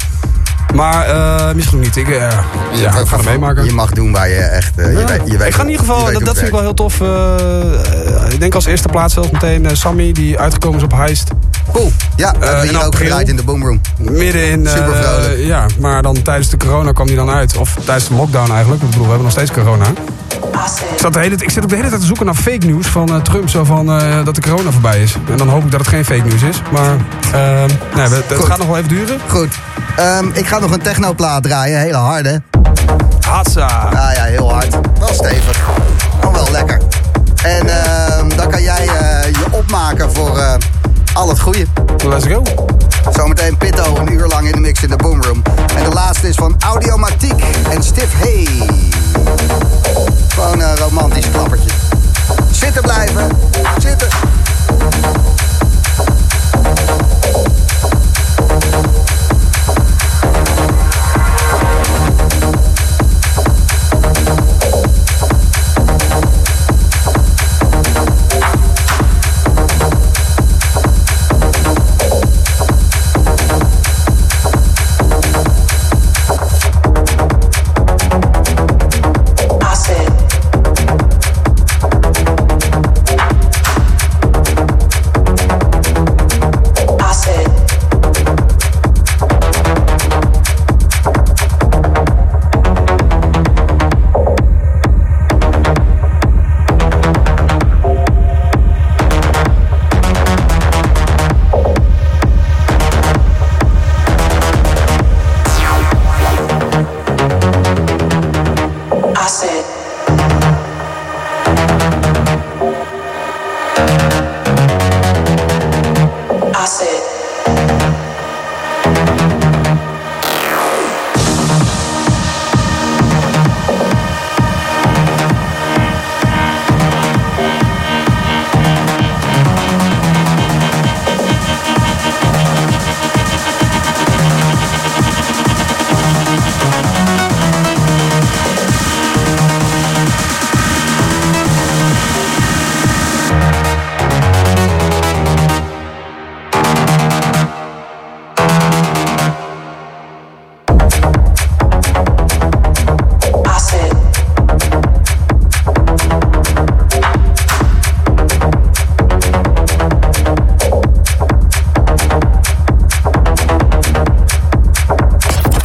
Maar eh, misschien niet. Ik, eh, ja, ik ga er meemaken. Je mag doen waar je echt... eh, je weet, je weet ik ga in ieder geval, dat, dat het vind ik wel heel tof. ik denk als eerste plaats zelfs meteen Sammy, die uitgekomen is op Heist. Cool. Ja, dat hebben we in hier ook gedraaid in de Boomroom. Midden in. eh, Super vrolijk. ja, maar dan tijdens de corona kwam die dan uit. Of tijdens de lockdown eigenlijk. Ik bedoel, we hebben nog steeds corona. Ik, zat de hele, ik zit ook de hele tijd te zoeken naar fake news van eh, Trump. Zo van eh, dat de corona voorbij is. En dan hoop ik dat het geen fake news is. Maar eh, nee, het, het Goed. gaat nog wel even duren. Goed. Ehm, ik ga nog een technoplaat draaien. Hele harde. Hatsa. Ah ja, heel hard. Wel stevig. Maar wel lekker. En ehm, dan kan jij eh, je opmaken voor eh, al het goede. Let's go. Zometeen Pitto een uur lang in de mix in de Boomroom. En de laatste is van Audiomatiek en Stiff Hey. Gewoon een romantisch klappertje. Zitten blijven. Zitten.